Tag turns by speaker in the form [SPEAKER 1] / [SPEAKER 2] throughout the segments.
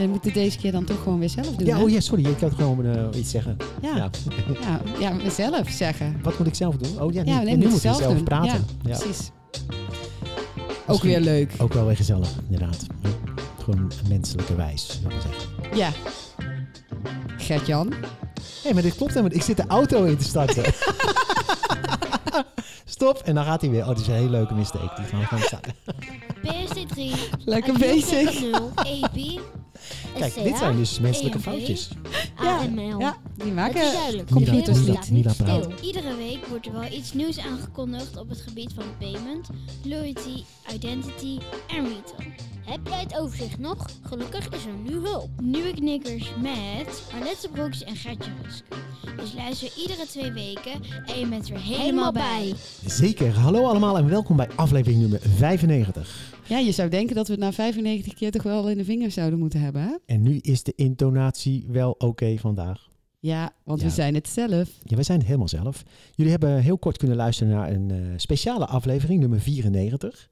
[SPEAKER 1] We moeten deze keer dan toch gewoon weer zelf doen.
[SPEAKER 2] Ja,
[SPEAKER 1] hè?
[SPEAKER 2] oh ja, sorry. Ik had gewoon eh, iets zeggen.
[SPEAKER 1] ja.
[SPEAKER 2] Ja.
[SPEAKER 1] Ja, ja, we zelf zeggen.
[SPEAKER 2] Wat moet ik zelf doen? Oh ja,
[SPEAKER 1] nee,
[SPEAKER 2] nu
[SPEAKER 1] moet je
[SPEAKER 2] ik
[SPEAKER 1] zelf
[SPEAKER 2] praten.
[SPEAKER 1] Ja,
[SPEAKER 2] Ja.
[SPEAKER 1] Precies. Ook
[SPEAKER 2] Misschien
[SPEAKER 1] weer leuk.
[SPEAKER 2] Ook wel weer gezellig, inderdaad. Gewoon menselijke wijs, zou ik zeggen.
[SPEAKER 1] Ja. Gert-Jan.
[SPEAKER 2] Hé, maar dit klopt helemaal. Ik zit de auto in te starten. Stop. En dan gaat hij weer. Oh, dit is een hele leuke mistake. Die gaan we gewoon starten.
[SPEAKER 3] PSD3.
[SPEAKER 1] Lekker bezig.
[SPEAKER 3] 0, EP.
[SPEAKER 2] Kijk, dit zijn dus menselijke foutjes.
[SPEAKER 3] AML.
[SPEAKER 1] Ja, die maken...
[SPEAKER 2] Nila-
[SPEAKER 3] Computers
[SPEAKER 2] Nila- Nila
[SPEAKER 3] niet
[SPEAKER 2] praat.
[SPEAKER 3] stil. Iedere week wordt er wel iets nieuws aangekondigd op het gebied van payment, loyalty, identity en retail. Heb jij het overzicht nog? Gelukkig is er nu hulp. Nieuwe knikkers met Arlette Broeks en Gertje Rusk. Dus luister iedere twee weken en je bent er helemaal bij.
[SPEAKER 2] Zeker. Hallo allemaal en welkom bij aflevering nummer 95.
[SPEAKER 1] Ja, je zou denken dat we het na 95 keer toch wel in de vingers zouden moeten hebben, hè?
[SPEAKER 2] En nu is de intonatie wel oké vandaag.
[SPEAKER 1] Ja, want
[SPEAKER 2] Ja.
[SPEAKER 1] we zijn het zelf.
[SPEAKER 2] Ja, wij zijn het helemaal zelf. Jullie hebben heel kort kunnen luisteren naar een eh, speciale aflevering, nummer 94.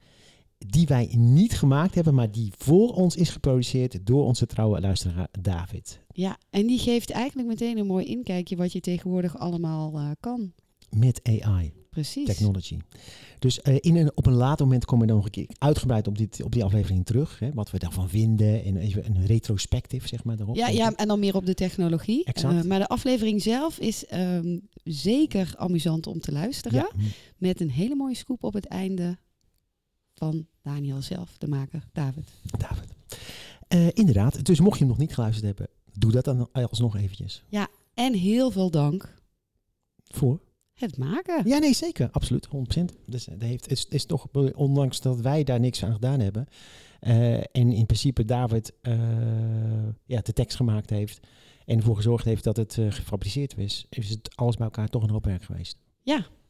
[SPEAKER 2] Die wij niet gemaakt hebben, maar die voor ons is geproduceerd door onze trouwe luisteraar David.
[SPEAKER 1] Ja, en die geeft eigenlijk meteen een mooi inkijkje wat je tegenwoordig allemaal eh, kan.
[SPEAKER 2] Met AI,
[SPEAKER 1] Precies.
[SPEAKER 2] technology. Dus eh, in een, op een later moment komen we dan nog een keer uitgebreid op, dit, op die aflevering terug. Hè, wat we daarvan vinden en even een retrospectief, zeg maar, daarop.
[SPEAKER 1] Ja, ja, en dan meer op de technologie.
[SPEAKER 2] Exact.
[SPEAKER 1] Eh, maar de aflevering zelf is ehm, zeker amusant om te luisteren.
[SPEAKER 2] Ja,
[SPEAKER 1] Met een hele mooie scoop op het einde van Daniel zelf, de maker, David.
[SPEAKER 2] David. Eh, inderdaad, dus mocht je hem nog niet geluisterd hebben, doe dat dan alsnog eventjes.
[SPEAKER 1] En heel veel dank
[SPEAKER 2] Voor?
[SPEAKER 1] Het maken.
[SPEAKER 2] Ja, nee, zeker. Absoluut. 100%. Dus dat heeft, het is, is toch, ondanks dat wij daar niks aan gedaan hebben. eh, en in principe David eh, ja, de tekst gemaakt heeft. En ervoor gezorgd heeft dat het eh, gefabriceerd is. Is het alles bij elkaar toch een hoop werk geweest.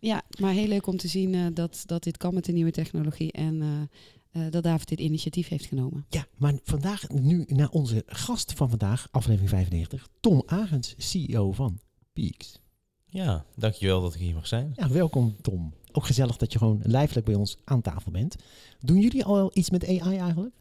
[SPEAKER 1] Ja, maar heel leuk om te zien eh, dat, dat dit kan met de nieuwe technologie. En eh, eh, dat David dit initiatief heeft genomen.
[SPEAKER 2] Ja, maar vandaag nu naar onze gast van vandaag, aflevering 95. Tom Agens, CEO van Peaks.
[SPEAKER 4] Ja, dankjewel dat ik hier mag zijn.
[SPEAKER 2] Ja, welkom Tom. Ook gezellig dat je gewoon lijfelijk bij ons aan tafel bent. Doen jullie al iets met AI eigenlijk?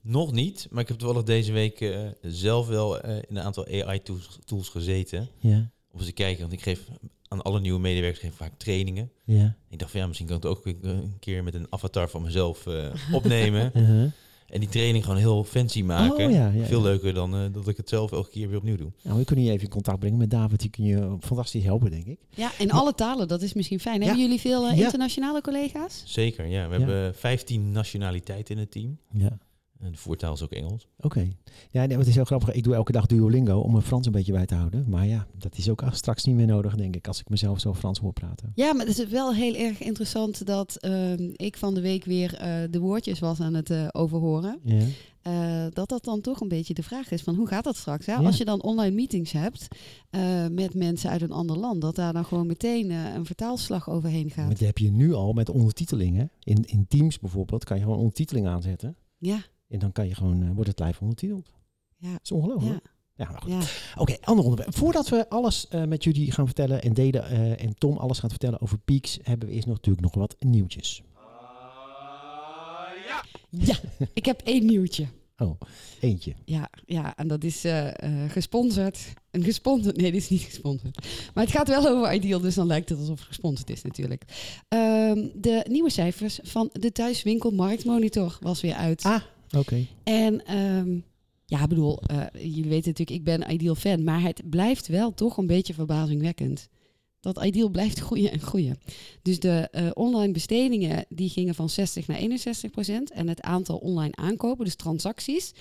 [SPEAKER 4] Nog niet, maar ik heb toevallig deze week eh, zelf wel eh, in een aantal AI-tools tools gezeten.
[SPEAKER 2] Ja.
[SPEAKER 4] Om eens te kijken, want ik geef aan alle nieuwe medewerkers geef vaak trainingen.
[SPEAKER 2] Ja.
[SPEAKER 4] Ik dacht van ja, misschien kan ik het ook een- keer met een avatar van mezelf eh, opnemen.
[SPEAKER 2] Uh-huh.
[SPEAKER 4] En die training gewoon heel fancy maken.
[SPEAKER 2] Oh, ja, ja,
[SPEAKER 4] Veel
[SPEAKER 2] ja.
[SPEAKER 4] leuker dan eh, dat ik het zelf elke keer weer opnieuw doe.
[SPEAKER 2] Nou, we kunnen je even in contact brengen met David. Die kun je fantastisch helpen, denk ik.
[SPEAKER 1] Ja, in alle talen, dat is misschien fijn.
[SPEAKER 2] Ja.
[SPEAKER 1] Hebben jullie veel eh,
[SPEAKER 2] Ja.
[SPEAKER 1] internationale collega's?
[SPEAKER 4] Zeker, ja. We
[SPEAKER 2] Ja.
[SPEAKER 4] hebben 15 nationaliteiten in het team.
[SPEAKER 2] Ja.
[SPEAKER 4] En de voertaal is ook Engels.
[SPEAKER 2] Oké. Ja, nee, het is heel grappig. Ik doe elke dag Duolingo om mijn Frans een beetje bij te houden. Maar ja, dat is ook straks niet meer nodig, denk ik, als ik mezelf zo Frans hoor praten.
[SPEAKER 1] Ja, maar het is wel heel erg interessant dat ehm, ik van de week weer eh, de woordjes was aan het eh, overhoren.
[SPEAKER 2] Ja.
[SPEAKER 1] Eh, dat dat dan toch een beetje de vraag is van hoe gaat dat straks? Hè?
[SPEAKER 2] Ja.
[SPEAKER 1] Als je dan online meetings hebt eh, met mensen uit een ander land, dat daar dan gewoon meteen een vertaalslag overheen
[SPEAKER 2] Maar
[SPEAKER 1] gaat.
[SPEAKER 2] dat heb je nu al met ondertitelingen. In, in Teams bijvoorbeeld kan je gewoon ondertiteling aanzetten.
[SPEAKER 1] Ja,
[SPEAKER 2] En dan kan je gewoon, eh, wordt het live ondertiteld.
[SPEAKER 1] ja,
[SPEAKER 2] Dat is ongelooflijk.
[SPEAKER 1] ja,
[SPEAKER 2] Ja, maar goed.
[SPEAKER 1] ja.
[SPEAKER 2] Oké, ander onderwerp. Voordat we alles eh, met jullie gaan vertellen en deden eh, en Tom alles gaat vertellen over Peaks, hebben we eerst nog natuurlijk nog wat nieuwtjes.
[SPEAKER 1] ja, ik heb één nieuwtje.
[SPEAKER 2] Oh, eentje.
[SPEAKER 1] Ja, ja, en dat is eh, eh, gesponsord. Een gesponsord, nee, dit is niet gesponsord. Maar het gaat wel over Ideal, dus dan lijkt het alsof het gesponsord is natuurlijk. Ehm, de nieuwe cijfers van de thuiswinkel Marktmonitor was weer uit.
[SPEAKER 2] Ah, oké.
[SPEAKER 1] En ehm, ja, ik bedoel, eh, jullie weten natuurlijk, ik ben Ideal fan, maar het blijft wel toch een beetje verbazingwekkend. Dat Ideal blijft groeien en groeien. Dus de eh, online bestedingen die gingen van 60 naar 61 procent. En het aantal online aankopen, dus transacties,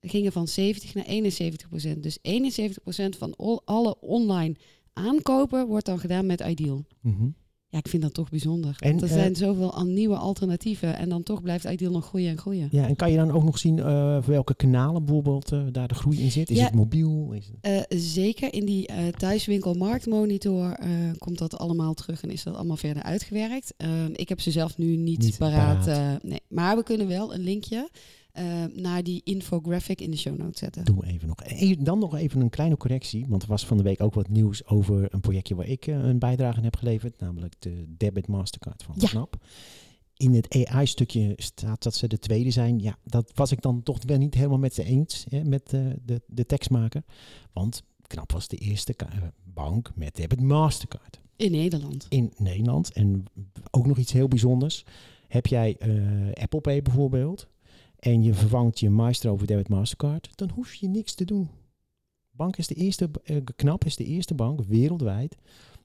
[SPEAKER 1] gingen van 70 naar 71 procent. Dus 71 procent van al- alle online aankopen wordt dan gedaan met Ideal.
[SPEAKER 2] Mhm.
[SPEAKER 1] Ja, ik vind dat toch bijzonder.
[SPEAKER 2] En,
[SPEAKER 1] er
[SPEAKER 2] eh,
[SPEAKER 1] zijn zoveel al nieuwe alternatieven en dan toch blijft Ideal nog groeien en groeien.
[SPEAKER 2] Ja, en kan je dan ook nog zien eh, welke kanalen bijvoorbeeld eh, daar de groei in zit? Is
[SPEAKER 1] Ja.
[SPEAKER 2] het mobiel? Is het...
[SPEAKER 1] Eh, zeker in die eh, thuiswinkel marktmonitor eh, komt dat allemaal terug en is dat allemaal verder uitgewerkt. Ehm, ik heb ze zelf nu niet,
[SPEAKER 2] Niet
[SPEAKER 1] paraat.
[SPEAKER 2] paraat.
[SPEAKER 1] eh, nee. Maar we kunnen wel een linkje eh, naar die infographic in de show notes zetten.
[SPEAKER 2] Doen we even nog. E- dan nog even een kleine correctie, want er was van de week ook wat nieuws over een projectje waar ik eh, een bijdrage aan heb geleverd, namelijk de Debit Mastercard van
[SPEAKER 1] Ja.
[SPEAKER 2] In het AI-stukje staat dat ze de tweede zijn. Ja, dat was ik dan toch wel niet helemaal met ze eens, hè, met eh, de, de tekstmaker. Want Knap was de eerste eh, bank met Debit Mastercard
[SPEAKER 1] In Nederland.
[SPEAKER 2] in Nederland. En ook nog iets heel bijzonders. Heb jij Apple Pay bijvoorbeeld en je vervangt je Maestro voor Debit Mastercard, dan hoef je niks te doen. Bank is de eerste, eh, Knap is de eerste bank wereldwijd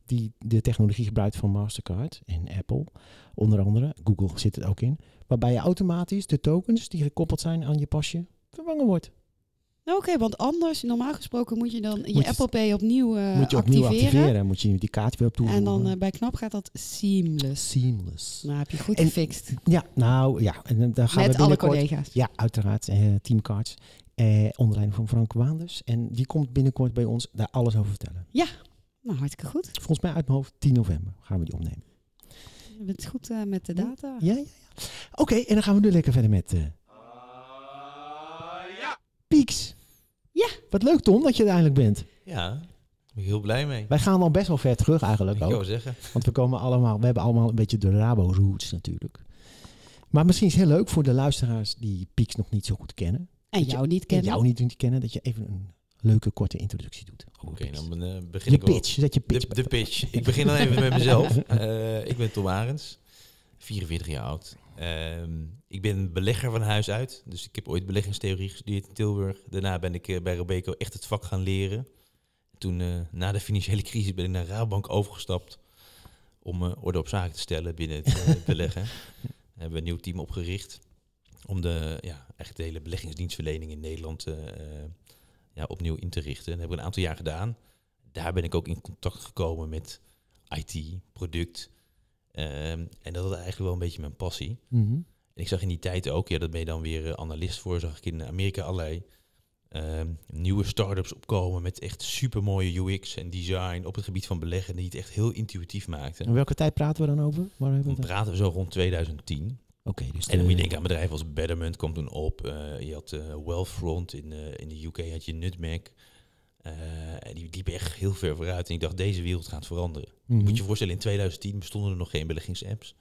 [SPEAKER 2] die de technologie gebruikt van Mastercard en Apple, onder andere, Google zit het ook in, waarbij je automatisch de tokens die gekoppeld zijn aan je pasje vervangen wordt.
[SPEAKER 1] Nou, Oké, want anders, normaal gesproken moet je dan je
[SPEAKER 2] Moet je-
[SPEAKER 1] Apple Pay opnieuw, eh,
[SPEAKER 2] moet je opnieuw
[SPEAKER 1] activeren.
[SPEAKER 2] activeren, moet je die kaart weer op toevoegen.
[SPEAKER 1] En dan eh, bij Knap gaat dat seamless.
[SPEAKER 2] Seamless.
[SPEAKER 1] Nou, heb je goed
[SPEAKER 2] En-
[SPEAKER 1] gefixt.
[SPEAKER 2] Ja, nou ja, en dan- gaan we
[SPEAKER 1] Met alle
[SPEAKER 2] binnenkort...
[SPEAKER 1] collega's.
[SPEAKER 2] Ja, uiteraard. eh teamcards. Onder leiding van Frank Waanders. En die komt binnenkort bij ons daar alles over vertellen.
[SPEAKER 1] Nou, hartstikke goed.
[SPEAKER 2] Volgens mij uit mijn hoofd 10 november gaan we die opnemen.
[SPEAKER 1] Je bent goed met de data.
[SPEAKER 2] Ja, ja, ja. Oké, en dan gaan we nu lekker verder met... Pieks.
[SPEAKER 1] Ja.
[SPEAKER 2] Wat leuk Tom dat je er eindelijk bent.
[SPEAKER 4] Ja, daar ben ik heel blij mee.
[SPEAKER 2] Wij gaan al best wel ver terug eigenlijk
[SPEAKER 4] Ik
[SPEAKER 2] ook.
[SPEAKER 4] zou zeggen.
[SPEAKER 2] Want we komen allemaal, we hebben allemaal een beetje de Rabo-roots natuurlijk. Maar misschien is het heel leuk voor de luisteraars die Pieks nog niet zo goed kennen.
[SPEAKER 1] En
[SPEAKER 2] Dat je-
[SPEAKER 1] jou niet
[SPEAKER 2] En
[SPEAKER 1] kennen.
[SPEAKER 2] jou niet, kennen, dat je even een leuke korte introductie doet.
[SPEAKER 4] Oké, dan eh, begin
[SPEAKER 2] Je
[SPEAKER 4] ik
[SPEAKER 2] pitch, zet je pitch.
[SPEAKER 4] De, de pitch. Ik begin dan even met mezelf. Eh, ik ben Tom Arends, 44 jaar oud. Ehm, ik ben belegger van huis uit. Dus ik heb ooit beleggingstheorie gestudeerd in Tilburg. Daarna ben ik eh, bij Robeco echt het vak gaan leren. Toen, eh, na de financiële crisis, ben ik naar Rabobank overgestapt. Om eh, orde op zaken te stellen binnen het beleggen. hebben we een nieuw team opgericht. Om de, ja, echt de hele beleggingsdienstverlening in Nederland ja, opnieuw in te richten. Dat hebben we een aantal jaar gedaan. Daar ben ik ook in contact gekomen met IT, product. Ehm, en dat was eigenlijk wel een beetje mijn passie.
[SPEAKER 2] Mhm.
[SPEAKER 4] En ik zag in die tijd ook, ja, dat ben je dan weer eh, analist voor, zag ik in Amerika allerlei ehm, nieuwe start-ups opkomen met echt super mooie UX en design op het gebied van beleggen, die het echt heel intuïtief maakten.
[SPEAKER 2] En welke tijd praten we dan over? Waar hebben we
[SPEAKER 4] Dan praten we zo rond 2010.
[SPEAKER 2] Oké, dus
[SPEAKER 4] En dan moet je
[SPEAKER 2] de-
[SPEAKER 4] denken aan bedrijven als Betterment kwam toen op. Eh, je had eh Wealthfront in, in de UK, had je Nutmeg. Eh, en die liepen echt heel ver vooruit. En ik dacht, deze wereld gaat veranderen.
[SPEAKER 2] Mhm.
[SPEAKER 4] Moet je je voorstellen, in 2010 bestonden er nog geen beleggingsapps.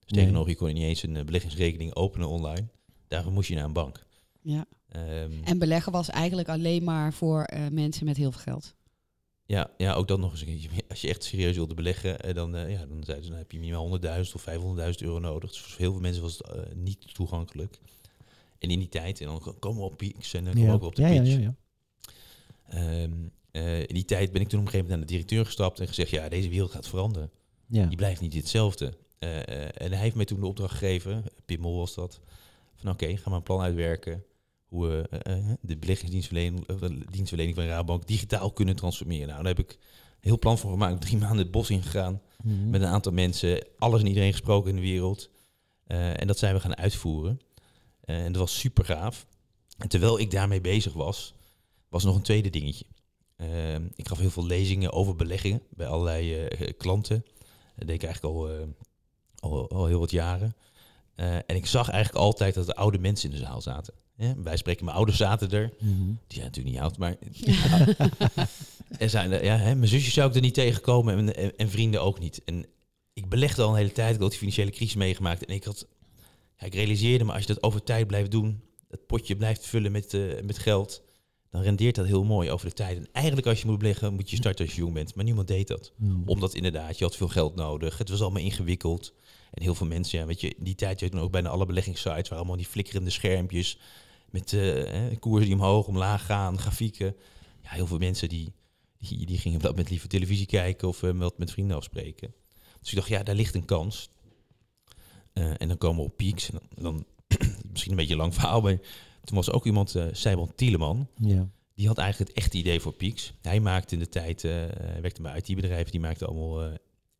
[SPEAKER 4] Sterker
[SPEAKER 2] Nee.
[SPEAKER 4] nog, je kon niet eens een eh, beleggingsrekening openen online. Daarvoor moest je naar een bank.
[SPEAKER 1] Ja.
[SPEAKER 4] Ehm,
[SPEAKER 1] En beleggen was eigenlijk alleen maar voor eh, mensen met heel veel geld.
[SPEAKER 4] ja, ja, ook dat nog eens een keertje. Als je echt serieus wilde beleggen, eh, dan, eh, ja, dan, zeiden ze, dan heb je minimaal 100.000 of 500.000 euro nodig. Dus voor heel veel mensen was het eh, niet toegankelijk. En in die tijd, en dan komen we op pieks en dan komen we
[SPEAKER 2] ja.
[SPEAKER 4] ook op de
[SPEAKER 2] ja, ja,
[SPEAKER 4] pitch.
[SPEAKER 2] ja,
[SPEAKER 4] Ehm, eh, in die tijd ben ik toen op een gegeven moment naar de directeur gestapt en gezegd, ja, deze wereld gaat veranderen.
[SPEAKER 2] ja.
[SPEAKER 4] Die blijft niet hetzelfde. Eh, eh, en hij heeft mij toen de opdracht gegeven, Pim Mol was dat, van oké, ga maar een plan uitwerken hoe we de beleggingsdienstverlening van Rabobank digitaal kunnen transformeren. Nou, daar heb ik een heel plan voor gemaakt, drie maanden het bos ingegaan,
[SPEAKER 2] Mhm.
[SPEAKER 4] met een aantal mensen, alles en iedereen gesproken in de wereld. En dat zijn we gaan uitvoeren. En dat was super gaaf. En terwijl ik daarmee bezig was, was nog een tweede dingetje. Eh, ik gaf heel veel lezingen over beleggingen bij allerlei eh, klanten. Dat deed ik eigenlijk al, eh, al, al heel wat jaren. Eh, en ik zag eigenlijk altijd dat er oude mensen in de zaal zaten. Wij spreken, mijn ouders zaten er.
[SPEAKER 2] Mhm.
[SPEAKER 4] Die zijn natuurlijk niet oud, maar er zijn, er- ja, hè, mijn zusje zou ik er niet tegenkomen en, en, en vrienden ook niet. En ik belegde al een hele tijd, ik had die financiële crisis meegemaakt. En ik, had, ja, ik realiseerde me, als je dat over tijd blijft doen, het potje blijft vullen met, eh, met geld, dan rendeert dat heel mooi over de tijd. En eigenlijk als je moet beleggen, moet je starten als je jong bent. Maar niemand deed dat.
[SPEAKER 2] Mhm.
[SPEAKER 4] Omdat inderdaad, je had veel geld nodig. Het was allemaal ingewikkeld. En heel veel mensen, ja, weet je, in die tijd, je dan ook bijna alle beleggingssites, waar allemaal die flikkerende schermpjes met eh, hè, koersen die omhoog, omlaag gaan, grafieken. Ja, heel veel mensen die, die, die gingen op dat moment liever televisie kijken of wat met vrienden afspreken. Dus ik dacht, ja, daar ligt een kans. Eh, en dan komen we op Peaks. En dan, dan misschien een beetje een lang verhaal, maar toen was er ook iemand, Simon Tieleman,
[SPEAKER 2] Ja.
[SPEAKER 4] die had eigenlijk het echte idee voor Peaks. Hij maakte in de tijd, hij werkte bij IT-bedrijven, die maakte allemaal eh,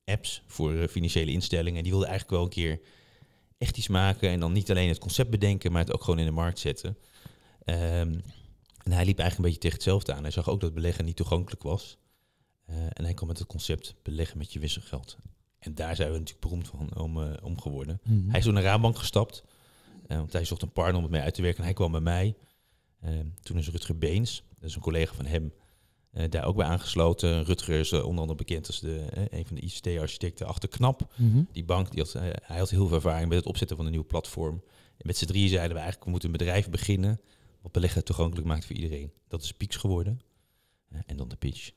[SPEAKER 4] apps voor financiële instellingen. En die wilde eigenlijk wel een keer echt iets maken. En dan niet alleen het concept bedenken, maar het ook gewoon in de markt zetten. Ehm, en hij liep eigenlijk een beetje tegen hetzelfde aan. Hij zag ook dat beleggen niet toegankelijk was. En hij kwam met het concept beleggen met je wisselgeld. En daar zijn we natuurlijk beroemd van om, eh, om geworden.
[SPEAKER 2] Mhm.
[SPEAKER 4] Hij is toen naar Rabank gestapt. Eh, want hij zocht een partner om het mee uit te werken. En hij kwam bij mij. Ehm, toen is Rutger Beens, dat is een collega van hem, eh, daar ook bij aangesloten. Rutger is eh, onder andere bekend als de, een van de ICT-architecten achter KNAP.
[SPEAKER 2] Mhm.
[SPEAKER 4] Die bank, die had, hij had heel veel ervaring met het opzetten van een nieuw platform. En met z'n drieën zeiden we eigenlijk, we moeten een bedrijf beginnen wat beleggen toegankelijk maakt voor iedereen. Dat is Pieks geworden. En dan de pitch.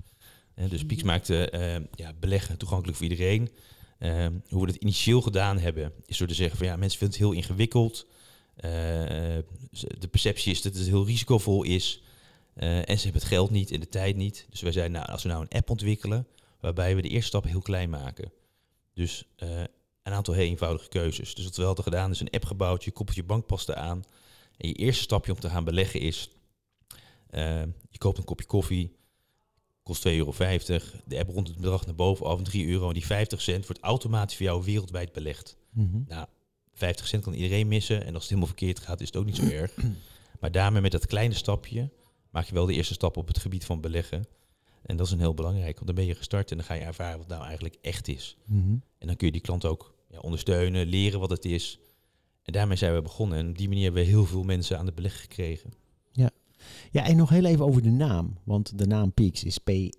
[SPEAKER 4] Dus Pieks maakte eh, ja, beleggen toegankelijk voor iedereen. Eh, hoe we het initieel gedaan hebben, is door te zeggen van ja, mensen vinden het heel ingewikkeld. Eh, de perceptie is dat het heel risicovol is. Eh, en ze hebben het geld niet en de tijd niet. Dus wij zeiden, nou, als we nou een app ontwikkelen, waarbij we de eerste stap heel klein maken. Dus eh, een aantal heel eenvoudige keuzes. Dus wat we hadden gedaan is een app gebouwd, je koppelt je bankpaste aan. En je eerste stapje om te gaan beleggen is, je koopt een kopje koffie, kost 2,50 euro. De app rond het bedrag naar boven af, 3 euro. En die 50 cent wordt automatisch voor jou wereldwijd belegd.
[SPEAKER 2] Mhm.
[SPEAKER 4] Nou, 50 cent kan iedereen missen. En als het helemaal verkeerd gaat, is het ook niet zo erg. Maar daarmee met dat kleine stapje maak je wel de eerste stap op het gebied van beleggen. En dat is een heel belangrijk, want dan ben je gestart en dan ga je ervaren wat nou eigenlijk echt is.
[SPEAKER 2] Mhm.
[SPEAKER 4] En dan kun je die klant ook ja, ondersteunen, leren wat het is. En daarmee zijn we begonnen. En op die manier hebben we heel veel mensen aan het beleggen gekregen.
[SPEAKER 2] Ja, en nog heel even over de naam. Want de naam Peaks is P-E-A-K-S.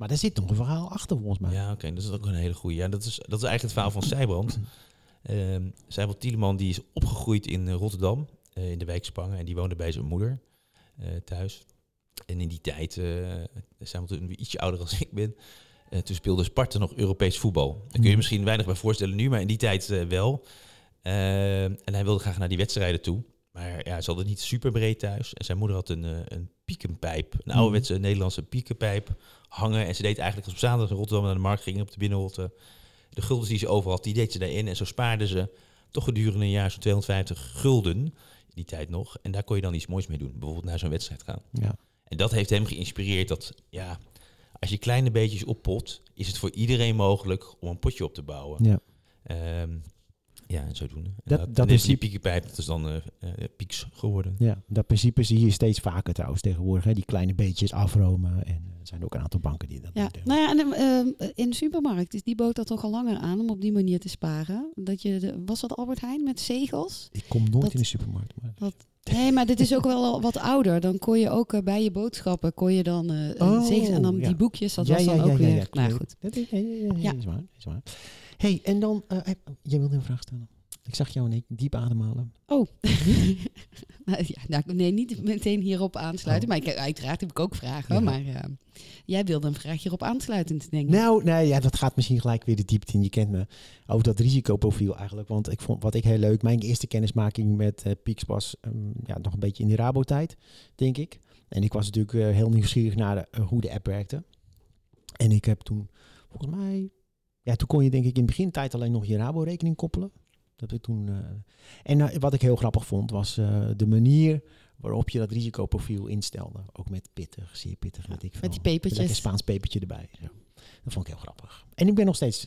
[SPEAKER 2] Maar daar zit nog een verhaal achter volgens mij.
[SPEAKER 4] Ja, oké, dat is ook een hele goede. Ja, dat is, dat is eigenlijk het verhaal van Sijbrand. Ehm Sijbrand Tieleman die is opgegroeid in eh, Rotterdam, eh, in de wijk Spangen. En die woonde bij zijn moeder eh, thuis. En in die tijd, eh zijn we toen ietsje ouder als ik ben, toen speelde Sparta nog Europees voetbal. Daar kun je je
[SPEAKER 2] Mhm.
[SPEAKER 4] misschien weinig bij voorstellen nu, maar in die tijd wel. Eh, en hij wilde graag naar die wedstrijden toe. Maar ja, ze hadden niet super breed thuis. En zijn moeder had een, een piekenpijp, een
[SPEAKER 2] Mhm.
[SPEAKER 4] ouderwetse Nederlandse piekenpijp hangen. En ze deed eigenlijk als op zaterdag in Rotterdam naar de markt gingen op de binnenholte. De guldens die ze over had, die deed ze daarin. En zo spaarden ze toch gedurende een jaar zo'n 250 gulden, in die tijd nog. En daar kon je dan iets moois mee doen. Bijvoorbeeld naar zo'n wedstrijd gaan.
[SPEAKER 2] Ja.
[SPEAKER 4] En dat heeft hem geïnspireerd dat, ja, als je kleine beetjes oppot, is het voor iedereen mogelijk om een potje op te bouwen.
[SPEAKER 2] Ja.
[SPEAKER 4] Ehm, ja, en zodoende. En
[SPEAKER 2] Dat-
[SPEAKER 4] dat,
[SPEAKER 2] dat
[SPEAKER 4] is die piekenpijp, dat is dan eh eh, pieks geworden.
[SPEAKER 2] ja, dat principe zie je steeds vaker trouwens tegenwoordig. Hè? Die kleine beetjes afromen. En er zijn ook een aantal banken die dat
[SPEAKER 1] Ja,
[SPEAKER 2] doen.
[SPEAKER 1] nou ja, en ehm, in de supermarkt is die bood dat toch al langer aan om op die manier te sparen. Dat je de, was dat Albert Heijn met zegels?
[SPEAKER 2] Ik kom nooit
[SPEAKER 1] dat-
[SPEAKER 2] in de supermarkt. Maar...
[SPEAKER 1] Nee, maar dit is ook wel wat ouder. Dan kon je ook eh, bij je boodschappen kon je dan
[SPEAKER 2] Oh,
[SPEAKER 1] zegels en dan
[SPEAKER 2] ja.
[SPEAKER 1] die boekjes. Dat
[SPEAKER 2] ja,
[SPEAKER 1] was dan
[SPEAKER 2] ja,
[SPEAKER 1] ook weer. nou goed.
[SPEAKER 2] Dat is, ja, is waar. Is waar. hey, en dan... eh, jij wilde een vraag stellen. Ik zag jou een diep ademhalen.
[SPEAKER 1] Oh. ja, nou, nee, niet meteen hierop aansluiten.
[SPEAKER 2] Oh.
[SPEAKER 1] Maar ik, uiteraard heb ik ook vragen.
[SPEAKER 2] Ja.
[SPEAKER 1] Maar eh, jij wilde een vraag hierop aansluitend, denk ik.
[SPEAKER 2] Nou, nee, ja, dat gaat misschien gelijk weer de diepte in. Je kent me over dat risicoprofiel eigenlijk. Want ik vond wat ik heel leuk. Mijn eerste kennismaking met Pieks was ehm, ja, nog een beetje in de Rabo-tijd, denk ik. En ik was natuurlijk eh, heel nieuwsgierig naar de, hoe de app werkte. En ik heb toen, volgens mij, ja, toen kon je denk ik in begintijd alleen nog je Rabo-rekening koppelen. Dat ik toen. eh, en eh, wat ik heel grappig vond, was eh, de manier waarop je dat risicoprofiel instelde. Ook met pittig, zeer pittig, weet ik veel.
[SPEAKER 1] met die pepertjes.
[SPEAKER 2] Met een Spaans pepertje erbij. Zo. Dat vond ik heel grappig. En ik ben nog steeds,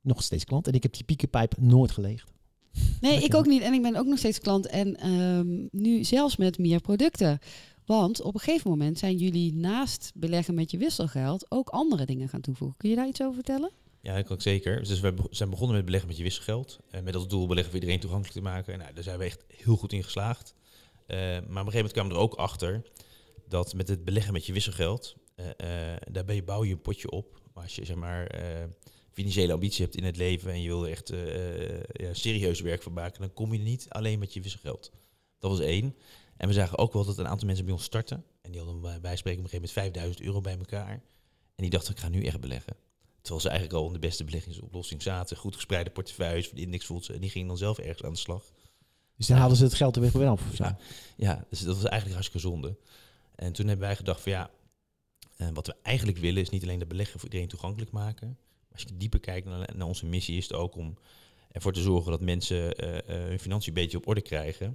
[SPEAKER 2] nog steeds klant. En ik heb die piekenpijp nooit geleegd.
[SPEAKER 1] Nee, ik ook niet. En ik ben ook nog steeds klant. En ehm, nu zelfs met meer producten. Want op een gegeven moment zijn jullie naast beleggen met je wisselgeld ook andere dingen gaan toevoegen. Kun je daar iets over vertellen?
[SPEAKER 4] Ja, dat kan ik zeker. Dus we zijn begonnen met beleggen met je wisselgeld. En met als doel beleggen voor iedereen toegankelijk te maken. En nou, daar zijn we echt heel goed in geslaagd. Eh, maar op een gegeven moment kwamen we er ook achter dat met het beleggen met je wisselgeld, eh, eh, daarbij bouw je een potje op. Maar als je zeg maar financiële ambitie hebt in het leven en je wil er echt ja, serieus werk van maken, dan kom je niet alleen met je wisselgeld. Dat was één. En we zagen ook wel dat een aantal mensen bij ons starten. En die hadden bij bijspreken op een gegeven moment 5000 euro bij elkaar. En die dachten, ik ga nu echt beleggen. Terwijl ze eigenlijk al in de beste beleggingsoplossing zaten. Goed gespreide portefeuilles de indexfondsen. En die gingen dan zelf ergens aan de slag.
[SPEAKER 2] Dus dan haalden ze het geld er weer weer af. Of zo.
[SPEAKER 4] Ja. Ja, dus dat was eigenlijk hartstikke zonde. En toen hebben wij gedacht van ja, eh, wat we eigenlijk willen is niet alleen de beleggen voor iedereen toegankelijk maken. Maar als je dieper kijkt naar, naar onze missie is het ook om ervoor te zorgen dat mensen eh, eh, hun financiën een beetje op orde krijgen.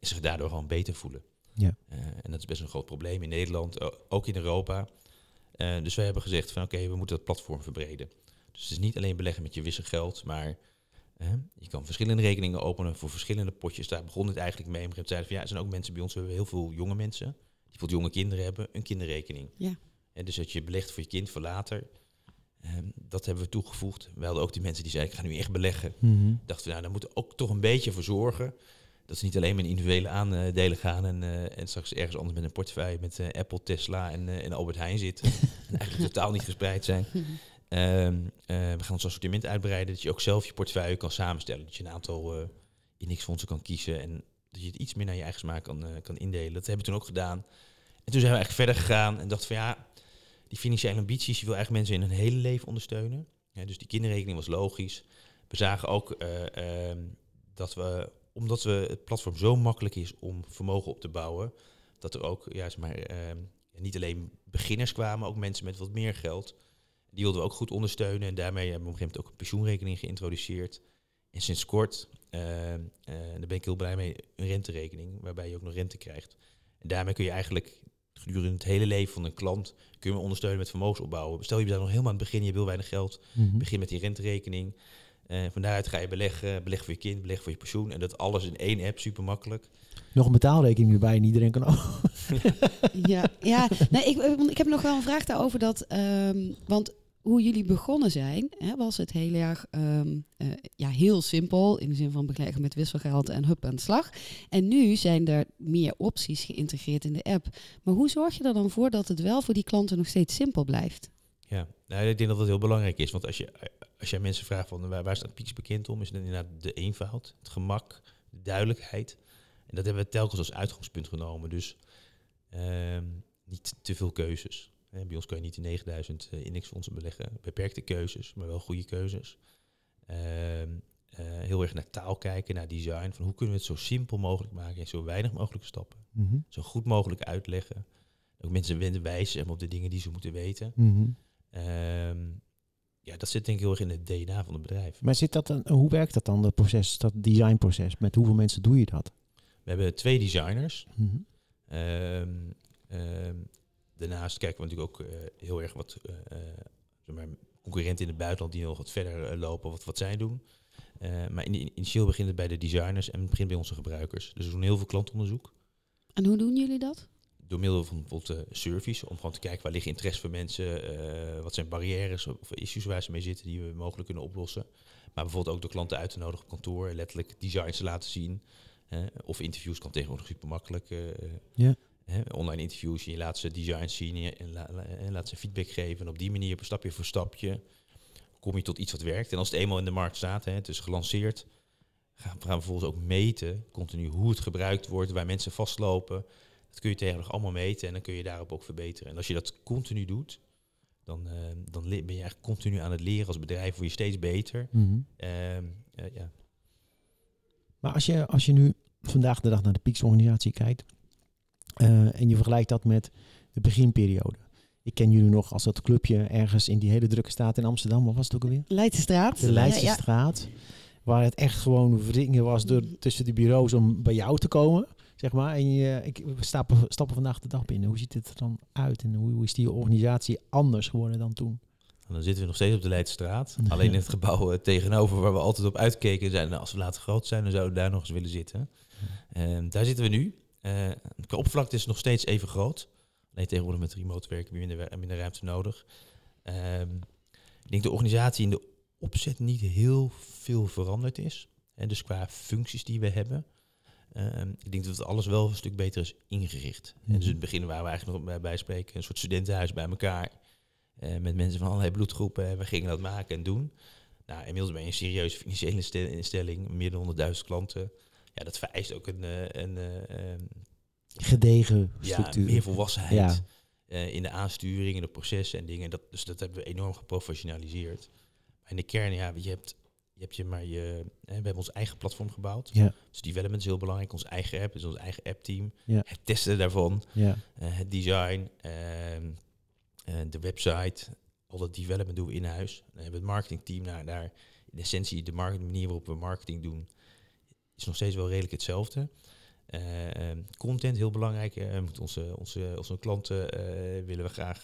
[SPEAKER 4] En zich daardoor gewoon beter voelen.
[SPEAKER 2] Ja.
[SPEAKER 4] En dat is best een groot probleem in Nederland, ook in Europa. Eh, dus wij hebben gezegd van oké, we moeten dat platform verbreden. Dus het is niet alleen beleggen met je wisselgeld, maar je kan verschillende rekeningen openen voor verschillende potjes. Daar begon het eigenlijk mee. Maar zeiden van ja, er zijn ook mensen bij ons, we hebben heel veel jonge mensen, die bijvoorbeeld jonge kinderen hebben, een kinderrekening.
[SPEAKER 1] Ja.
[SPEAKER 4] En dus dat je belegt voor je kind voor later. Ehm, dat hebben we toegevoegd. We hadden ook die mensen die zeiden, ik ga nu echt beleggen.
[SPEAKER 2] Mhm.
[SPEAKER 4] Dachten we, nou, daar moeten we ook toch een beetje voor zorgen. Dat ze niet alleen met individuele aandelen gaan en, eh, en straks ergens anders met een portefeuille met eh, Apple, Tesla en, eh, en Albert Heijn zitten. en eigenlijk totaal niet verspreid zijn. Ehm, eh, we gaan ons assortiment uitbreiden, dat je ook zelf je portefeuille kan samenstellen. Dat je een aantal indexfondsen kan kiezen en dat je het iets meer naar je eigen smaak kan, kan indelen. Dat hebben we toen ook gedaan. En toen zijn we eigenlijk verder gegaan en dachten van ja, die financiële ambities, je wil eigenlijk mensen in hun hele leven ondersteunen. Ja, dus die kinderrekening was logisch. We zagen ook eh, ehm, dat we, omdat we het platform zo makkelijk is om vermogen op te bouwen, dat er ook ja, zeg maar, ehm, niet alleen beginners kwamen, ook mensen met wat meer geld. Die wilden we ook goed ondersteunen. En daarmee hebben we op een gegeven moment ook een pensioenrekening geïntroduceerd. En sinds kort, eh, eh, daar ben ik heel blij mee, een renterekening, waarbij je ook nog rente krijgt. En daarmee kun je eigenlijk gedurende het hele leven van een klant kun je ondersteunen met vermogensopbouwen. Stel je bent nog helemaal aan het begin, je wil weinig geld,
[SPEAKER 2] Mhm.
[SPEAKER 4] begin met die renterekening. Eh van daaruit ga je beleggen, beleg voor je kind, beleg voor je pensioen. En dat alles in één app, super makkelijk.
[SPEAKER 2] Nog een betaalrekening erbij en iedereen kan ook.
[SPEAKER 1] Ja, ja. Nee, ik, eh, ik heb nog wel een vraag daarover. Dat, ehm, want hoe jullie begonnen zijn, hè, was het heel erg ehm, eh, ja, heel simpel. In de zin van beleggen met wisselgeld en hup aan de slag. En nu zijn er meer opties geïntegreerd in de app. Maar hoe zorg je er dan voor dat het wel voor die klanten nog steeds simpel blijft?
[SPEAKER 4] Ja, nou, ik denk dat dat heel belangrijk is. Want als, je, als jij mensen vraagt van waar, waar staat Pieks bekend om, is het inderdaad de eenvoud, het gemak, de duidelijkheid. En dat hebben we telkens als uitgangspunt genomen. Dus ehm, niet te veel keuzes. Bij ons kan je niet de 9000 eh, indexfondsen beleggen. Beperkte keuzes, maar wel goede keuzes. Ehm, eh, heel erg naar taal kijken, naar design. Van hoe kunnen we het zo simpel mogelijk maken en zo weinig mogelijke stappen.
[SPEAKER 2] Mhm.
[SPEAKER 4] Zo goed mogelijk uitleggen. Ook mensen wenden wijzen op de dingen die ze moeten weten. Ehm, ja, dat zit denk ik heel erg in het DNA van het bedrijf.
[SPEAKER 2] Maar zit dat dan, hoe werkt dat dan, dat proces, dat designproces? Met hoeveel mensen doe je dat?
[SPEAKER 4] We hebben twee designers.
[SPEAKER 2] Mhm.
[SPEAKER 4] Ehm, ehm, daarnaast kijken we natuurlijk ook eh, heel erg wat eh, eh, zeg maar, concurrenten in het buitenland die nog wat verder lopen, wat, wat zij doen. Eh, maar in, initieel begint het bij de designers en het begint bij onze gebruikers. Dus we doen heel veel klantonderzoek.
[SPEAKER 1] En hoe doen jullie dat?
[SPEAKER 4] Door middel van bijvoorbeeld uh, surveys, om gewoon te kijken waar liggen interesse voor mensen, uh, wat zijn barrières of issues waar ze mee zitten die we mogelijk kunnen oplossen. Maar bijvoorbeeld ook door klanten uit te nodigen op kantoor, letterlijk designs te laten zien. Of interviews kan tegenwoordig super makkelijk. Uh,
[SPEAKER 2] ja.
[SPEAKER 4] online interviews, je laat ze designs zien en, la, la, en laat ze feedback geven. En op die manier, stapje voor stapje, kom je tot iets wat werkt. En als het eenmaal in de markt staat, hè, het is gelanceerd, gaan we vervolgens ook meten, continu, hoe het gebruikt wordt, waar mensen vastlopen. Dat kun je tegenwoordig allemaal meten en dan kun je daarop ook verbeteren. En als je dat continu doet, dan, uh, dan ben je eigenlijk continu aan het leren als bedrijf, word je steeds beter.
[SPEAKER 2] Mm -hmm.
[SPEAKER 4] uh, uh, ja.
[SPEAKER 2] Maar als je, als je nu vandaag de dag naar de Pieks-organisatie kijkt eh, en je vergelijkt dat met de beginperiode. Ik ken jullie nog als dat clubje ergens in die hele drukke staat in Amsterdam. Wat was het ook alweer?
[SPEAKER 1] Leidsestraat.
[SPEAKER 2] De Leidsestraat. Ja, ja. Waar het echt gewoon wringen was door, tussen de bureaus om bij jou te komen. Zeg maar. En je, ik, we stappen, vandaag de dag binnen. Hoe ziet het er dan uit? En hoe, hoe is die organisatie anders geworden dan toen?
[SPEAKER 4] En dan zitten we nog steeds op de Leidstraat. Alleen in het gebouw uh, tegenover waar we altijd op uitkeken. Zijn, nou, als we later groot zijn, dan zouden we daar nog eens willen zitten. Uh, daar zitten we nu. Uh, de oppervlakte is nog steeds even groot. Alleen tegenwoordig met remote werken minder, minder ruimte nodig. Um, ik denk de organisatie in de opzet niet heel veel veranderd is. En dus qua functies die we hebben. Um, ik denk dat alles wel een stuk beter is ingericht. Mm. En dus in het begin waren we eigenlijk nog bij, bij spreken een soort studentenhuis bij elkaar. Uh, met mensen van allerlei bloedgroepen. En we gingen dat maken en doen. Nou, inmiddels ben je een serieuze financiële instelling. Meer dan 100.000 klanten. Ja, dat vereist ook een... een um,
[SPEAKER 2] gedegen structuur.
[SPEAKER 4] Ja, meer volwassenheid ja. uh, in de aansturing, in de processen en dingen. Dat, dus dat hebben we enorm geprofessionaliseerd. Maar in de kern, ja, je hebt hebt je maar je... Hè, we hebben ons eigen platform gebouwd.
[SPEAKER 2] Ja.
[SPEAKER 4] Dus development is heel belangrijk. Ons eigen app, dus ons eigen app-team.
[SPEAKER 2] Ja.
[SPEAKER 4] Het testen daarvan.
[SPEAKER 2] Ja.
[SPEAKER 4] Uh, het design. Uh, de website. Al dat development doen we in huis. Dan hebben we het marketingteam naar daar. In essentie, de marketing, manier waarop we marketing doen... is nog steeds wel redelijk hetzelfde. Uh, content heel belangrijk. Uh, met onze, onze, onze klanten uh, willen we graag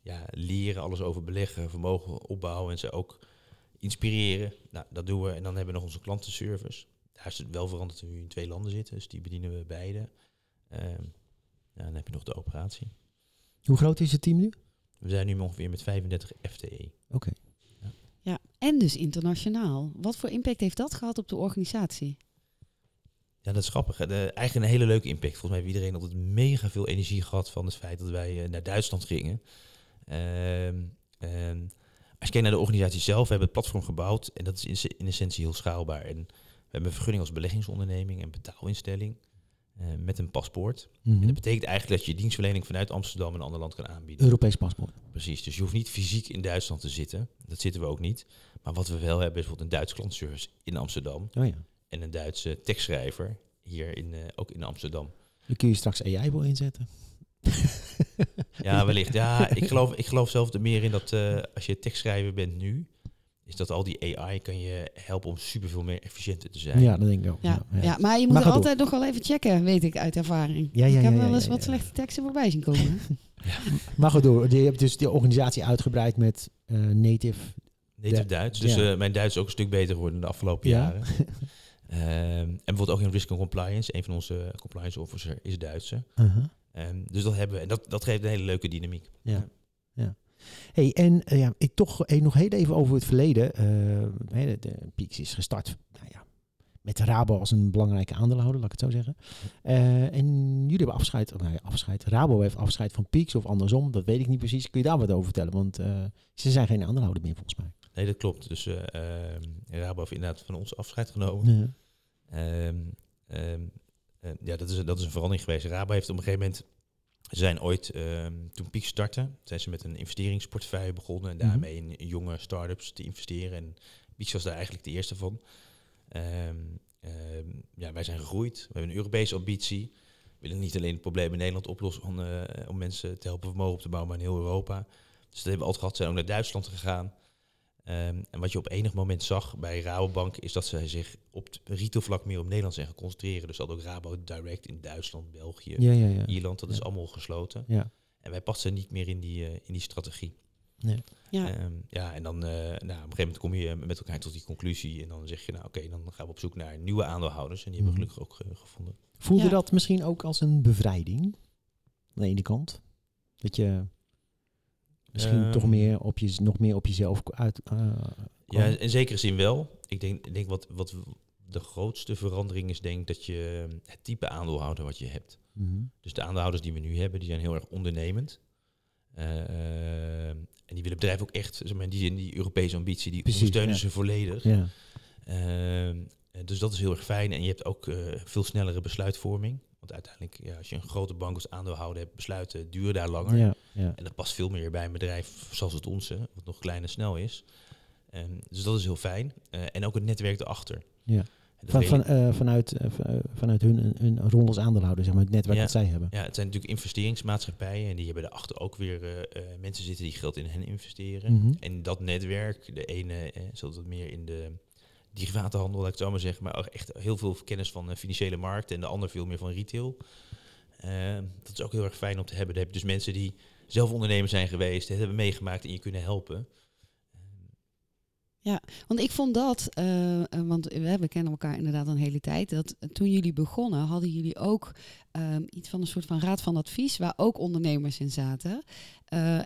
[SPEAKER 4] ja, leren, alles over beleggen, vermogen opbouwen en ze ook inspireren. Nou, dat doen we. En dan hebben we nog onze klantenservice. Daar is het wel veranderd dat we nu in twee landen zitten, dus die bedienen we beide. Ehm, ja, dan heb je nog de operatie.
[SPEAKER 2] Hoe groot is het team nu?
[SPEAKER 4] We zijn nu ongeveer met 35 FTE.
[SPEAKER 2] Oké.
[SPEAKER 1] Ja, en dus internationaal. Wat voor impact heeft dat gehad op de organisatie?
[SPEAKER 4] Ja, dat is grappig. De, eigenlijk een hele leuke impact. Volgens mij heeft iedereen altijd mega veel energie gehad van het feit dat wij eh, naar Duitsland gingen. Ehm, en als je kijkt naar de organisatie zelf, we hebben het platform gebouwd en dat is in, essentie heel schaalbaar. En we hebben een vergunning als beleggingsonderneming en betaalinstelling eh, met een paspoort.
[SPEAKER 2] Mhm.
[SPEAKER 4] En dat betekent eigenlijk dat je dienstverlening vanuit Amsterdam een ander land kan aanbieden.
[SPEAKER 2] Europees paspoort.
[SPEAKER 4] Precies, dus je hoeft niet fysiek in Duitsland te zitten. Dat zitten we ook niet. Maar wat we wel hebben is bijvoorbeeld een Duits klantservice in Amsterdam
[SPEAKER 2] Oh ja.
[SPEAKER 4] en een Duitse tekstschrijver hier in, eh, ook in Amsterdam.
[SPEAKER 2] Dan kun je straks AI wel inzetten.
[SPEAKER 4] Ja, wellicht. Ja, ik geloof, ik geloof zelf er meer in dat eh, als je tekstschrijver bent nu, is dat al die AI kan je helpen om superveel meer efficiënter te zijn.
[SPEAKER 2] Ja, dat denk ik ook.
[SPEAKER 1] Ja, ja.
[SPEAKER 2] ja.
[SPEAKER 1] maar je moet
[SPEAKER 2] Maar
[SPEAKER 1] er altijd nog wel even checken, weet ik uit ervaring.
[SPEAKER 2] Ja, ja,
[SPEAKER 1] ik heb
[SPEAKER 2] ja,
[SPEAKER 1] wel eens
[SPEAKER 2] ja,
[SPEAKER 1] wat
[SPEAKER 2] ja.
[SPEAKER 1] slechte teksten voorbij zien komen.
[SPEAKER 2] Maar goed, door. Je hebt dus die organisatie uitgebreid met eh, native.
[SPEAKER 4] Native Duits. Dus
[SPEAKER 2] ja.
[SPEAKER 4] eh, mijn Duits is ook een stuk beter geworden de afgelopen
[SPEAKER 2] Ja.
[SPEAKER 4] jaren. Ehm, en bijvoorbeeld ook in risk and compliance. Een van onze compliance officer is Duitse.
[SPEAKER 2] Uh-huh.
[SPEAKER 4] Ehm, dus dat hebben we. En dat, dat geeft een hele leuke dynamiek.
[SPEAKER 2] Ja. ja. Hey, en eh, ja, ik toch eh, nog heel even over het verleden. Eh, de, de Peaks is gestart nou ja, met Rabo als een belangrijke aandeelhouder, laat ik het zo zeggen. En jullie hebben afscheid, of, nou afscheid. Rabo heeft afscheid van Peaks of andersom, dat weet ik niet precies. Kun je daar wat over vertellen? Want ze zijn geen aandeelhouder meer volgens mij.
[SPEAKER 4] Nee, dat klopt. Dus eh ehm, Rabo heeft inderdaad van ons afscheid genomen.
[SPEAKER 2] Ja.
[SPEAKER 4] Ehm, ehm, eh, ja, dat is, dat is een verandering geweest. Rabo heeft op een gegeven moment... Ze zijn ooit, ehm, toen Piek startte, zijn ze met een investeringsportefeuille begonnen. En
[SPEAKER 2] Mhm.
[SPEAKER 4] daarmee in jonge start-ups te investeren. En Piek was daar eigenlijk de eerste van. Ehm, ehm, ja, wij zijn gegroeid. We hebben een Europese ambitie. We willen niet alleen het probleem in Nederland oplossen om, eh, om mensen te helpen vermogen op te bouwen, maar in heel Europa. Dus dat hebben we altijd gehad. Zijn ook naar Duitsland gegaan. Ehm, en wat je op enig moment zag bij Rabobank is dat ze zich op het retailvlak meer op Nederland zijn gaan concentreren. Dus dat ook Rabo Direct in Duitsland, België,
[SPEAKER 2] Ja, ja, ja.
[SPEAKER 4] Ierland, dat is allemaal gesloten.
[SPEAKER 2] Ja.
[SPEAKER 4] En wij passen niet meer in die, eh, in die strategie.
[SPEAKER 2] Nee.
[SPEAKER 1] Ja.
[SPEAKER 4] Ehm, ja, en dan eh, nou, op een gegeven moment kom je met elkaar tot die conclusie. En dan zeg je, nou oké, dan gaan we op zoek naar nieuwe aandeelhouders. En die hebben we
[SPEAKER 2] Mhm.
[SPEAKER 4] gelukkig ook eh, gevonden.
[SPEAKER 2] Voelde
[SPEAKER 1] Ja.
[SPEAKER 2] dat misschien ook als een bevrijding? Aan de ene kant. Dat je misschien
[SPEAKER 4] Ehm.
[SPEAKER 2] toch meer op je, nog meer op jezelf uit. eh?
[SPEAKER 4] Ja, in zekere zin wel. Ik denk, ik denk wat, wat de grootste verandering is, denk dat je eh, het type aandeelhouder wat je hebt.
[SPEAKER 2] Mhm.
[SPEAKER 4] Dus de aandeelhouders die we nu hebben, die zijn heel erg ondernemend. Eh, en die willen bedrijf ook echt, zeg maar, in die zin, die Europese ambitie, die
[SPEAKER 2] Precies,
[SPEAKER 4] ondersteunen
[SPEAKER 2] ja.
[SPEAKER 4] ze volledig.
[SPEAKER 2] Ja.
[SPEAKER 4] Ehm, dus dat is heel erg fijn. En je hebt ook eh, veel snellere besluitvorming. Want uiteindelijk, ja, als je een grote bank als aandeelhouder hebt, besluiten duren daar langer.
[SPEAKER 2] Ja, ja.
[SPEAKER 4] En dat past veel meer bij een bedrijf zoals het onze, wat nog klein en snel is. Ehm, dus dat is heel fijn. Eh, en ook het netwerk erachter.
[SPEAKER 2] Ja. Van, van, eh, vanuit, eh, vanuit hun, hun rol als aandeelhouder, zeg maar, het netwerk
[SPEAKER 4] Ja.
[SPEAKER 2] dat zij hebben.
[SPEAKER 4] ja, het zijn natuurlijk investeringsmaatschappijen en die hebben daarachter ook weer mensen zitten die geld in hen investeren.
[SPEAKER 2] Mhm.
[SPEAKER 4] En dat netwerk, de ene eh, zat wat meer in de derivatenhandel, laat ik het zo maar zeggen, maar echt heel veel kennis van eh, financiële markten en de ander veel meer van retail. Eh, dat is ook heel erg fijn om te hebben. Dan heb je dus mensen die zelf ondernemer zijn geweest, het hebben meegemaakt en je kunnen helpen.
[SPEAKER 1] Want ik vond dat, eh, want we, we kennen elkaar inderdaad een hele tijd, dat toen jullie begonnen hadden jullie ook iets van een soort van raad van advies waar ook ondernemers in zaten.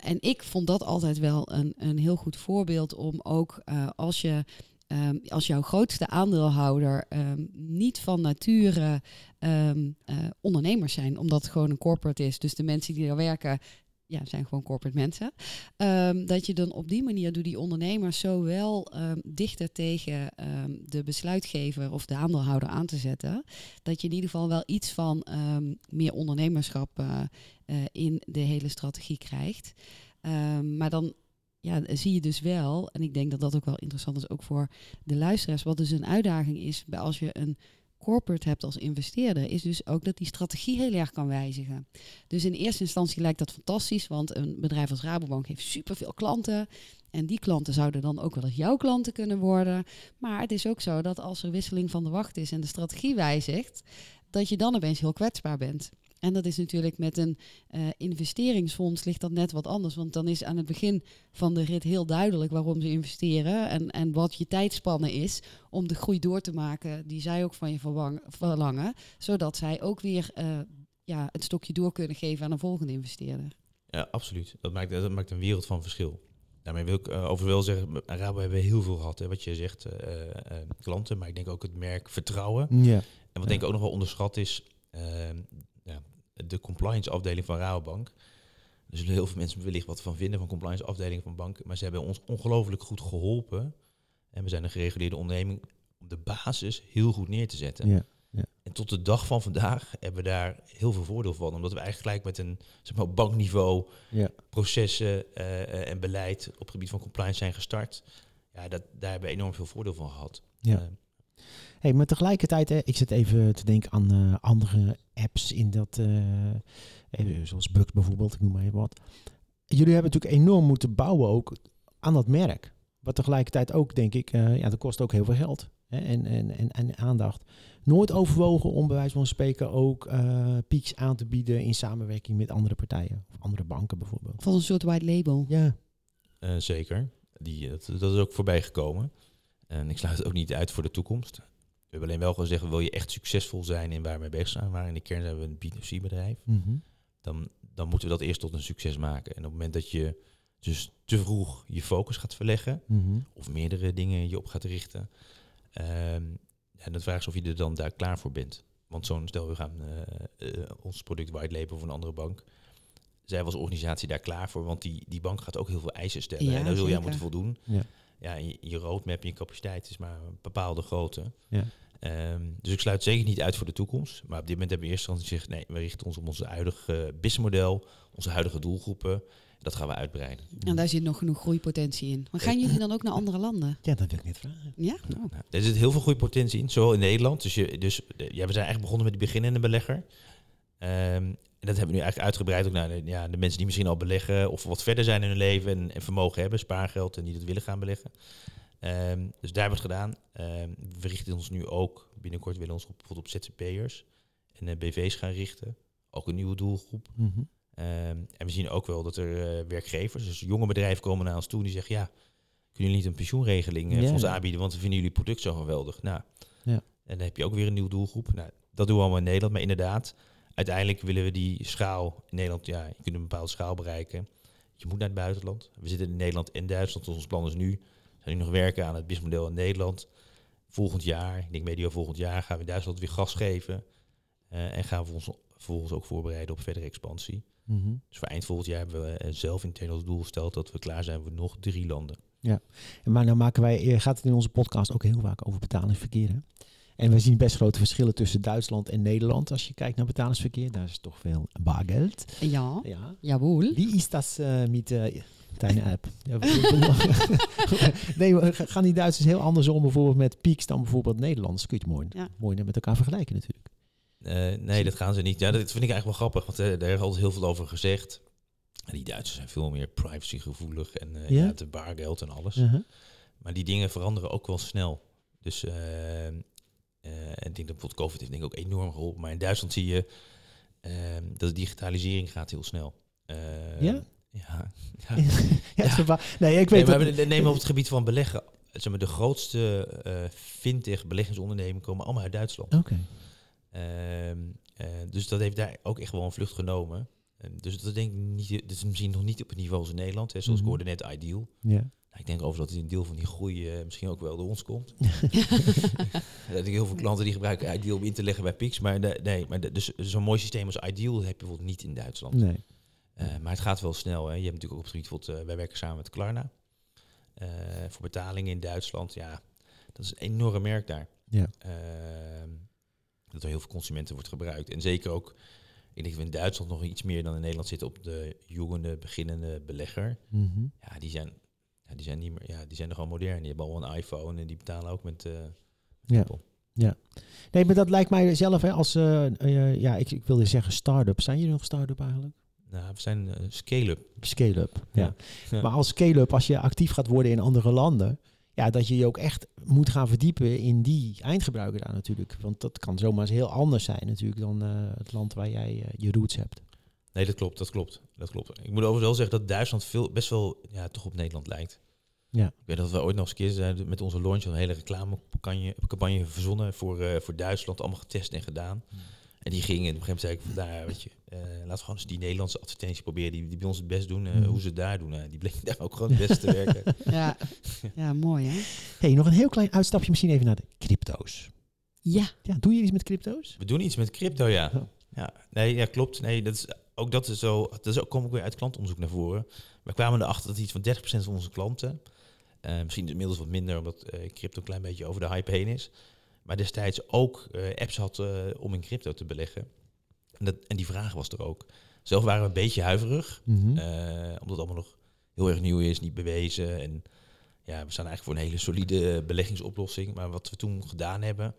[SPEAKER 1] En ik vond dat altijd wel een, een heel goed voorbeeld om ook als je ehm, als jouw grootste aandeelhouder ehm, niet van nature ehm, eh, ondernemers zijn, omdat het gewoon een corporate is. Dus de mensen die daar werken, ja, zijn gewoon corporate mensen. Dat je dan op die manier door die ondernemers zowel ehm, dichter tegen de besluitgever of de aandeelhouder aan te zetten. Dat je in ieder geval wel iets van meer ondernemerschap eh, eh, in de hele strategie krijgt. Maar dan ja, zie je dus wel, en ik denk dat dat ook wel interessant is ook voor de luisteraars, wat dus een uitdaging is als je een corporate hebt als investeerder, is dus ook dat die strategie heel erg kan wijzigen. Dus in eerste instantie lijkt dat fantastisch, want een bedrijf als Rabobank heeft superveel klanten. En die klanten zouden dan ook wel eens jouw klanten kunnen worden. Maar het is ook zo dat als er wisseling van de wacht is en de strategie wijzigt, dat je dan opeens heel kwetsbaar bent. En dat is natuurlijk met een eh, investeringsfonds ligt dat net wat anders. Want dan is aan het begin van de rit heel duidelijk waarom ze investeren. En, en wat je tijdspannen is om de groei door te maken die zij ook van je verwang- verlangen. Zodat zij ook weer eh, ja, het stokje door kunnen geven aan een volgende investeerder.
[SPEAKER 4] Ja, absoluut. Dat maakt, dat maakt een wereld van verschil. Daarmee wil ik uh, over wel zeggen, Rabo hebben we heel veel gehad. Hè, wat je zegt, eh, eh, klanten, maar ik denk ook het merk vertrouwen.
[SPEAKER 2] Ja.
[SPEAKER 4] En wat
[SPEAKER 2] Ja.
[SPEAKER 4] denk ik ook nog wel onderschat is, ehm, ja, de compliance afdeling van Rabobank. Er zullen heel veel mensen wellicht wat van vinden van compliance afdeling van banken. Maar ze hebben ons ongelooflijk goed geholpen. En we zijn een gereguleerde onderneming om de basis heel goed neer te zetten.
[SPEAKER 2] Ja.
[SPEAKER 4] En tot de dag van vandaag hebben we daar heel veel voordeel van. Omdat we eigenlijk gelijk met een zeg maar, op bankniveau
[SPEAKER 2] Ja.
[SPEAKER 4] processen eh, en beleid op het gebied van compliance zijn gestart. Ja, dat, daar hebben we enorm veel voordeel van gehad.
[SPEAKER 2] Ja.
[SPEAKER 4] Eh,
[SPEAKER 2] Hey, maar tegelijkertijd, hè, ik zit even te denken aan eh, andere apps in dat, eh, eh, zoals Bugs bijvoorbeeld, ik noem maar even wat. Jullie hebben natuurlijk enorm moeten bouwen ook aan dat merk. Wat tegelijkertijd ook, denk ik, eh, ja, dat kost ook heel veel geld hè, en, en, en, en aandacht. Nooit overwogen om bij wijze van spreken ook eh pieks aan te bieden in samenwerking met andere partijen. Of andere banken bijvoorbeeld.
[SPEAKER 1] Van een soort white label.
[SPEAKER 2] Ja,
[SPEAKER 4] eh, zeker. Die, dat, dat is ook voorbij gekomen. En ik sluit het ook niet uit voor de toekomst. We hebben alleen wel gezegd, wil je echt succesvol zijn in waar we mee bezig zijn, waar in de kern zijn we een B2C bedrijf,
[SPEAKER 2] Mhm.
[SPEAKER 4] dan, dan moeten we dat eerst tot een succes maken. En op het moment dat je dus te vroeg je focus gaat verleggen,
[SPEAKER 2] Mhm.
[SPEAKER 4] of meerdere dingen je op gaat richten, ehm en de vraag is of je er dan daar klaar voor bent. Want zo'n, stel we gaan eh, eh, ons product white label voor een andere bank. Zijn we als organisatie daar klaar voor? Want die, die bank gaat ook heel veel eisen stellen.
[SPEAKER 1] Ja,
[SPEAKER 4] en daar zul aan
[SPEAKER 1] zeker.
[SPEAKER 4] moeten voldoen.
[SPEAKER 2] Ja.
[SPEAKER 4] Ja, je, je roadmap en je capaciteit is maar een bepaalde grootte.
[SPEAKER 2] Ja.
[SPEAKER 4] Ehm, dus ik sluit zeker niet uit voor de toekomst. Maar op dit moment hebben we eerst gezegd... nee, we richten ons op onze huidige businessmodel, onze huidige doelgroepen. Dat gaan we uitbreiden.
[SPEAKER 1] En daar zit nog genoeg groeipotentie in. Maar gaan jullie dan ook naar andere landen?
[SPEAKER 2] ja, dat wil ik net vragen.
[SPEAKER 1] Ja? Nou,
[SPEAKER 4] Nou, er zit heel veel groeipotentie in, zowel in Nederland. Dus, je, dus ja, we zijn eigenlijk begonnen met die beginnende belegger. Ehm, en dat hebben we nu eigenlijk uitgebreid ook naar de, ja, de mensen die misschien al beleggen of wat verder zijn in hun leven en, en vermogen hebben, spaargeld en die dat willen gaan beleggen. Ehm, dus daar hebben we het gedaan. Ehm, we richten ons nu ook, binnenkort willen we ons op, bijvoorbeeld op ZZP'ers en eh, BV's gaan richten. Ook een nieuwe doelgroep.
[SPEAKER 2] Mhm.
[SPEAKER 4] Ehm, en we zien ook wel dat er eh, werkgevers, dus jonge bedrijven komen naar ons toe die zeggen, ja, kunnen jullie niet een pensioenregeling eh,
[SPEAKER 2] Ja.
[SPEAKER 4] voor ons aanbieden, want we vinden jullie product zo geweldig. Nou,
[SPEAKER 2] Ja.
[SPEAKER 4] en dan heb je ook weer een nieuwe doelgroep. Nou, dat doen we allemaal in Nederland, maar inderdaad, uiteindelijk willen we die schaal in Nederland, ja, je kunt een bepaalde schaal bereiken. Je moet naar het buitenland. We zitten in Nederland en Duitsland, dus ons plan is nu, zijn nu nog werken aan het businessmodel in Nederland. Volgend jaar, ik denk medio volgend jaar, gaan we in Duitsland weer gas geven. eh, en gaan we ons vervolgens ook voorbereiden op verdere expansie.
[SPEAKER 2] Mhm.
[SPEAKER 4] Dus voor eind volgend jaar hebben we eh, zelf intern als doel gesteld dat we klaar zijn voor nog drie landen.
[SPEAKER 2] Maar nou maken wij, eh, gaat het in onze podcast ook heel vaak over betalingsverkeer. Hè? En we zien best grote verschillen tussen Duitsland en Nederland. Als je kijkt naar betalingsverkeer, daar is toch veel bargeld.
[SPEAKER 1] Ja,
[SPEAKER 2] Ja.
[SPEAKER 1] jawohl.
[SPEAKER 2] Wie is dat eh met uh, deine app? Ja, nee, gaan die Duitsers heel anders om bijvoorbeeld met Peaks dan bijvoorbeeld Nederlanders? Kun je het mooi,
[SPEAKER 1] Ja.
[SPEAKER 2] mooi met elkaar vergelijken natuurlijk.
[SPEAKER 4] Eh, nee, dat gaan ze niet. Ja, dat vind ik eigenlijk wel grappig, want eh, daar is altijd heel veel over gezegd. En die Duitsers zijn veel meer privacygevoelig en eh,
[SPEAKER 2] Ja?
[SPEAKER 4] ja? het bargeld en alles.
[SPEAKER 2] Uh-huh.
[SPEAKER 4] Maar die dingen veranderen ook wel snel. Dus eh, eh, en ik denk dat bijvoorbeeld COVID heeft denk ik ook enorm geholpen. Maar in Duitsland zie je eh, dat de digitalisering gaat heel snel. Eh,
[SPEAKER 2] Ja?
[SPEAKER 4] Ja. ja.
[SPEAKER 2] ja, verba- nee, ik
[SPEAKER 4] Nee,
[SPEAKER 2] weet
[SPEAKER 4] maar
[SPEAKER 2] dat-
[SPEAKER 4] we nemen op het gebied van beleggen. Zeg maar, de grootste eh fintech beleggingsondernemingen komen allemaal uit Duitsland.
[SPEAKER 2] Oké.
[SPEAKER 4] Ehm, eh, dus dat heeft daar ook echt wel een vlucht genomen. En dus dat denk ik niet, dat is misschien nog niet op het niveau als in Nederland. Hè, zoals
[SPEAKER 2] Mhm.
[SPEAKER 4] ik hoorde net Ideal.
[SPEAKER 2] Ja.
[SPEAKER 4] Nou, ik denk over dat een deel van die groei eh, misschien ook wel door ons komt. dat ik heel veel klanten die gebruiken Ideal om in te leggen bij Pix. Maar de- nee, maar de- dus zo'n mooi systeem als Ideal heb je bijvoorbeeld niet in Duitsland.
[SPEAKER 2] Nee.
[SPEAKER 4] Eh, maar het gaat wel snel. Hè. Je hebt natuurlijk ook op het gebied, bijvoorbeeld, eh, wij werken samen met Klarna. Voor betalingen in Duitsland, ja, dat is een enorm merk daar.
[SPEAKER 2] Ja.
[SPEAKER 4] Ehm, dat er heel veel consumenten wordt gebruikt. En zeker ook, ik denk dat we in Duitsland nog iets meer dan in Nederland zitten op de jonge, beginnende belegger.
[SPEAKER 2] Mhm.
[SPEAKER 4] Ja, die zijn, ja, die zijn niet meer, ja, die zijn nogal modern. Die hebben al een iPhone en die betalen ook met, eh met
[SPEAKER 2] Ja.
[SPEAKER 4] Apple.
[SPEAKER 2] Nee, maar dat lijkt mij zelf hè, als, eh, eh, ja, ik, ik wilde zeggen start-up. Zijn jullie nog start-up eigenlijk?
[SPEAKER 4] Nou, we zijn scale-up.
[SPEAKER 2] Scale-up. Ja.
[SPEAKER 4] Ja.
[SPEAKER 2] Maar als scale-up, als je actief gaat worden in andere landen, ja, dat je je ook echt moet gaan verdiepen in die eindgebruiker daar natuurlijk. Want dat kan zomaar eens heel anders zijn natuurlijk dan het land waar jij je roots hebt.
[SPEAKER 4] Nee, dat klopt, dat klopt, dat klopt. Ik moet overigens wel zeggen dat Duitsland veel, best wel ja, toch op Nederland lijkt.
[SPEAKER 2] Ja.
[SPEAKER 4] Ik weet dat we ooit nog eens een keer zijn met onze launch een hele reclamecampagne campagne verzonnen voor, eh, voor Duitsland, allemaal getest en gedaan. En die gingen, en op een gegeven moment zei ik van daar, weet je, eh, laten we gewoon eens die Nederlandse advertentie proberen, die, die bij ons het best doen, eh,
[SPEAKER 2] Mhm.
[SPEAKER 4] hoe ze het daar doen. eh, die bleken daar ook gewoon het beste te werken.
[SPEAKER 1] Ja, ja mooi hè?
[SPEAKER 2] hey, nog een heel klein uitstapje misschien even naar de crypto's.
[SPEAKER 1] Ja,
[SPEAKER 2] Ja, doe je iets met crypto's?
[SPEAKER 4] We doen iets met crypto, ja.
[SPEAKER 2] Ja.
[SPEAKER 4] Ja, nee, ja, klopt. Nee, dat is, ook dat is zo, dat is ook, kom ik weer uit klantonderzoek naar voren. We kwamen erachter dat iets van 30% van onze klanten, eh, misschien inmiddels wat minder, omdat eh, crypto een klein beetje over de hype heen is, maar destijds ook eh, apps had om in crypto te beleggen. En, dat, en die vraag was er ook. Zelf waren we een beetje huiverig,
[SPEAKER 2] Mhm.
[SPEAKER 4] omdat het allemaal nog heel erg nieuw is, niet bewezen. En ja, we staan eigenlijk voor een hele solide beleggingsoplossing. Maar wat we toen gedaan hebben,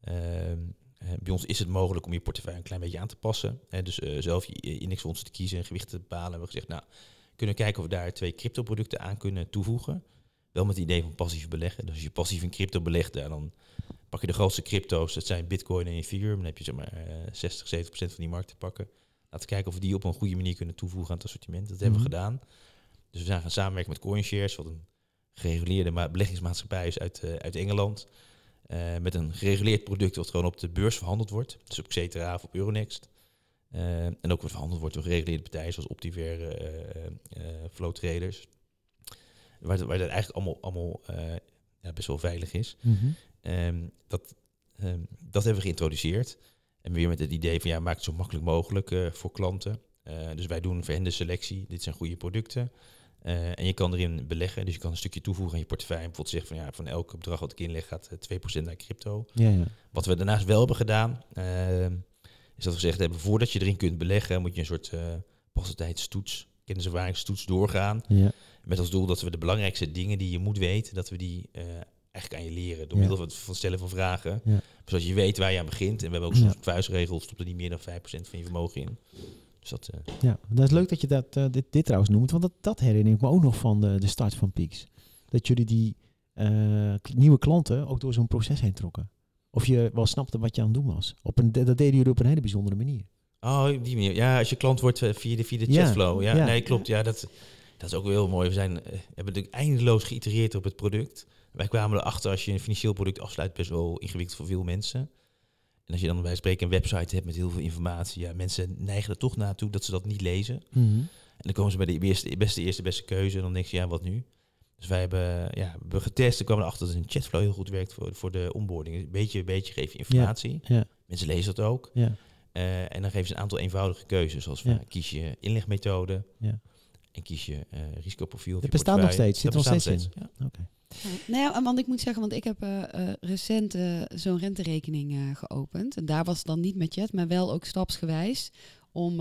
[SPEAKER 4] ehm, eh, bij ons is het mogelijk om je portefeuille een klein beetje aan te passen. Dus eh, zelf je indexfondsen te kiezen en gewichten te bepalen. Hebben we gezegd, nou, kunnen we kijken of we daar twee cryptoproducten aan kunnen toevoegen. Wel met het idee van passief beleggen. Dus als je passief in crypto belegt, dan pak je de grootste crypto's. Dat zijn Bitcoin en Ethereum. Dan heb je zeg maar eh, 60, 70 procent van die markt te pakken. Laten we kijken of we die op een goede manier kunnen toevoegen aan het assortiment. Dat hebben we
[SPEAKER 2] Mhm.
[SPEAKER 4] gedaan. Dus we zijn gaan samenwerken met CoinShares, wat een gereguleerde ma- beleggingsmaatschappij is uit, eh, uit Engeland. Eh, met een gereguleerd product wat gewoon op de beurs verhandeld wordt. Dus op Xetra of op Euronext. Eh, en ook wordt verhandeld wordt door gereguleerde partijen zoals Optiver, eh Flow Traders. Waar, waar het eigenlijk allemaal, allemaal ja, best wel veilig is.
[SPEAKER 2] Mhm.
[SPEAKER 4] Ehm, dat, ehm, dat hebben we geïntroduceerd. En weer met het idee van ja, maak het zo makkelijk mogelijk voor klanten. Dus wij doen voor hen de selectie. Dit zijn goede producten. Eh, en je kan erin beleggen. Dus je kan een stukje toevoegen aan je portefeuille. En bijvoorbeeld zeggen van ja, van elk bedrag wat ik inleg gaat eh, 2% naar crypto.
[SPEAKER 2] Ja, ja.
[SPEAKER 4] Wat we daarnaast wel hebben gedaan, ehm, is dat we gezegd hebben, voordat je erin kunt beleggen, moet je een soort uh, kenniservaringstoets doorgaan.
[SPEAKER 2] ja.
[SPEAKER 4] Met als doel dat we de belangrijkste dingen die je moet weten, dat we die eh, eigenlijk aan je leren. Door middel van het stellen van vragen. Zodat je weet waar je aan begint. En we hebben ook zo'n vuistregel, stop er niet meer dan 5% van je vermogen in. Dus dat, eh,
[SPEAKER 2] Ja, dat is leuk dat je dat, eh, dit, dit trouwens noemt, want dat, dat herinner ik me ook nog van de, de start van Peaks. Dat jullie die eh, nieuwe klanten ook door zo'n proces heen trokken. Of je wel snapte wat je aan het doen was. Op een, dat deden jullie op een hele bijzondere manier.
[SPEAKER 4] Oh, op die manier. Ja, als je klant wordt via de, via de chatflow. Ja,
[SPEAKER 2] ja.
[SPEAKER 4] nee, klopt. Ja, dat, dat is ook wel heel mooi. We zijn, hebben natuurlijk eindeloos geïtereerd op het product. Wij kwamen erachter, als je een financieel product afsluit, best wel ingewikkeld voor veel mensen. En als je dan bij spreken een website hebt met heel veel informatie, ja, mensen neigen er toch naartoe dat ze dat niet lezen. En dan komen ze bij de eerste, beste, eerste beste keuze en dan denk je, ja, wat nu? Dus wij hebben, ja, we hebben getest en kwamen erachter dat een chatflow heel goed werkt voor, voor de onboarding. Een beetje, een beetje geef je informatie.
[SPEAKER 2] ja.
[SPEAKER 4] Mensen lezen dat ook.
[SPEAKER 2] Ja,
[SPEAKER 4] Eh, en dan geven ze een aantal eenvoudige keuzes, zoals van, kies je inlegmethode
[SPEAKER 2] Ja.
[SPEAKER 4] en kies je eh, risicoprofiel. je
[SPEAKER 2] bestaat nog steeds, zit
[SPEAKER 4] Dat
[SPEAKER 2] nog steeds
[SPEAKER 4] Ja.
[SPEAKER 1] Nou ja, want ik moet zeggen, want ik heb eh, recent eh, zo'n renterekening geopend. En daar was dan niet met Jet, maar wel ook stapsgewijs. Om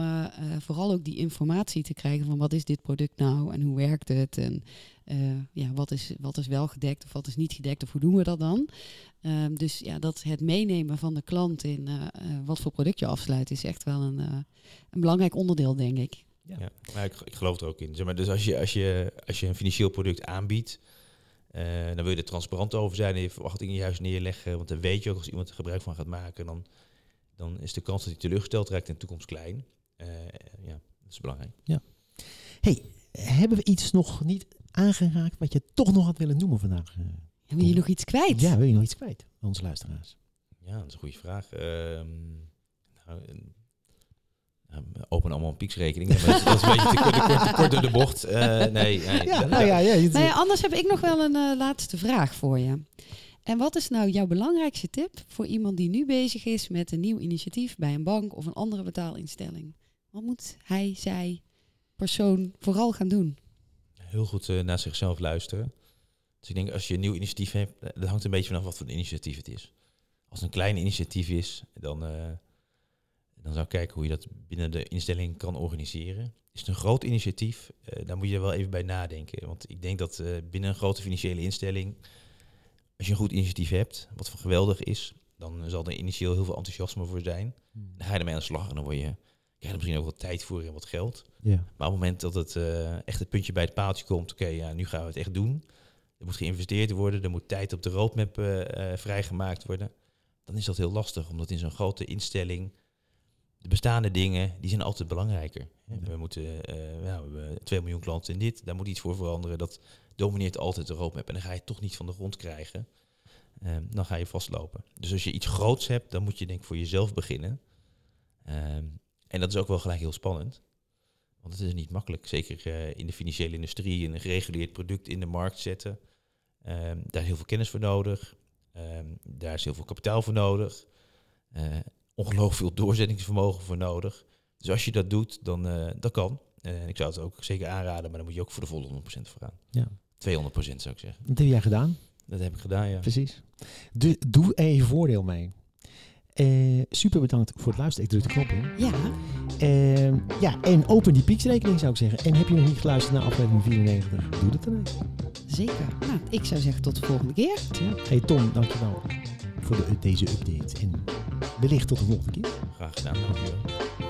[SPEAKER 1] vooral ook die informatie te krijgen van wat is dit product nou en hoe werkt het. En ja, wat, is, wat is wel gedekt of wat is niet gedekt of hoe doen we dat dan. Ehm, dus ja, dat het meenemen van de klant in wat voor product je afsluit is echt wel een, een belangrijk onderdeel, denk ik.
[SPEAKER 2] Ja.
[SPEAKER 4] Ja, maar ik, ik geloof er ook in. Zeg maar, dus als je, als, je, als je een financieel product aanbiedt, eh, dan wil je er transparant over zijn en je verwachtingen juist neerleggen. Want dan weet je ook als iemand er gebruik van gaat maken, dan, dan is de kans dat hij teleurgesteld raakt in de toekomst klein. Eh, ja, dat is belangrijk.
[SPEAKER 2] hey, hebben we iets nog niet aangeraakt wat je toch nog had willen noemen vandaag? eh?
[SPEAKER 1] En wil je nog iets kwijt?
[SPEAKER 2] Ja, wil je nog iets kwijt, aan onze luisteraars?
[SPEAKER 4] Ja, dat is een goede vraag. Ehm, nou, eh, nou, we openen allemaal een pieksrekening. dat is- een beetje te, kort- te kort, te kort door de bocht. Eh, nee, nee.
[SPEAKER 2] Ja, nou ja, ja.
[SPEAKER 1] Nou anders heb ik nog wel een eh, laatste vraag voor je. En wat is nou jouw belangrijkste tip voor iemand die nu bezig is met een nieuw initiatief bij een bank of een andere betaalinstelling? Wat moet hij, zij, persoon vooral gaan doen?
[SPEAKER 4] heel goed eh, naar zichzelf luisteren. Dus ik denk, als je een nieuw initiatief hebt, dat hangt een beetje vanaf wat voor een initiatief het is. Als het een klein initiatief is, dan, eh, dan zou ik kijken hoe je dat binnen de instelling kan organiseren. Is het een groot initiatief, eh daar moet je er wel even bij nadenken. Want ik denk dat eh, binnen een grote financiële instelling, als je een goed initiatief hebt, wat voor geweldig is, dan zal er initieel heel veel enthousiasme voor zijn. Dan ga je ermee aan de slag en dan word je, krijg je er misschien ook wat tijd voor en wat geld.
[SPEAKER 2] Ja.
[SPEAKER 4] Maar op het moment dat het eh, echt het puntje bij het paaltje komt, oké, ja, nu gaan we het echt doen. er moet geïnvesteerd worden, er moet tijd op de roadmap vrijgemaakt worden. Dan is dat heel lastig, omdat in zo'n grote instelling de bestaande dingen, die zijn altijd belangrijker. We moeten, eh, nou, we hebben 2 miljoen klanten in dit, daar moet iets voor veranderen. Dat domineert altijd de roadmap en dan ga je het toch niet van de grond krijgen. Ehm, dan ga je vastlopen. Dus als je iets groots hebt, dan moet je denk ik voor jezelf beginnen. Ehm, en dat is ook wel gelijk heel spannend. Want het is niet makkelijk. Zeker eh, in de financiële industrie, een gereguleerd product in de markt zetten. Ehm, daar is heel veel kennis voor nodig. Daar is heel veel kapitaal voor nodig. Eh, ongelooflijk veel doorzettingsvermogen voor nodig. Dus als je dat doet, dan uh, dat kan. En ik zou het ook zeker aanraden, maar dan moet je ook voor de volle 100% voor gaan.
[SPEAKER 2] Ja.
[SPEAKER 4] 200% zou ik zeggen.
[SPEAKER 2] Dat heb jij gedaan.
[SPEAKER 4] Dat heb ik gedaan, ja.
[SPEAKER 2] Precies. De, doe er je voordeel mee. Eh, super bedankt voor het luisteren. Ik druk de knop in.
[SPEAKER 1] Ja,
[SPEAKER 2] Ehm, ja, en open die Pix-rekening zou ik zeggen. En heb je nog niet geluisterd naar aflevering 94? Doe dat dan even.
[SPEAKER 1] zeker. Nou, ik zou zeggen tot de volgende keer.
[SPEAKER 2] Ja. Hey Tom, dankjewel voor de, deze update. En wellicht tot de volgende keer.
[SPEAKER 4] Graag gedaan, dankjewel.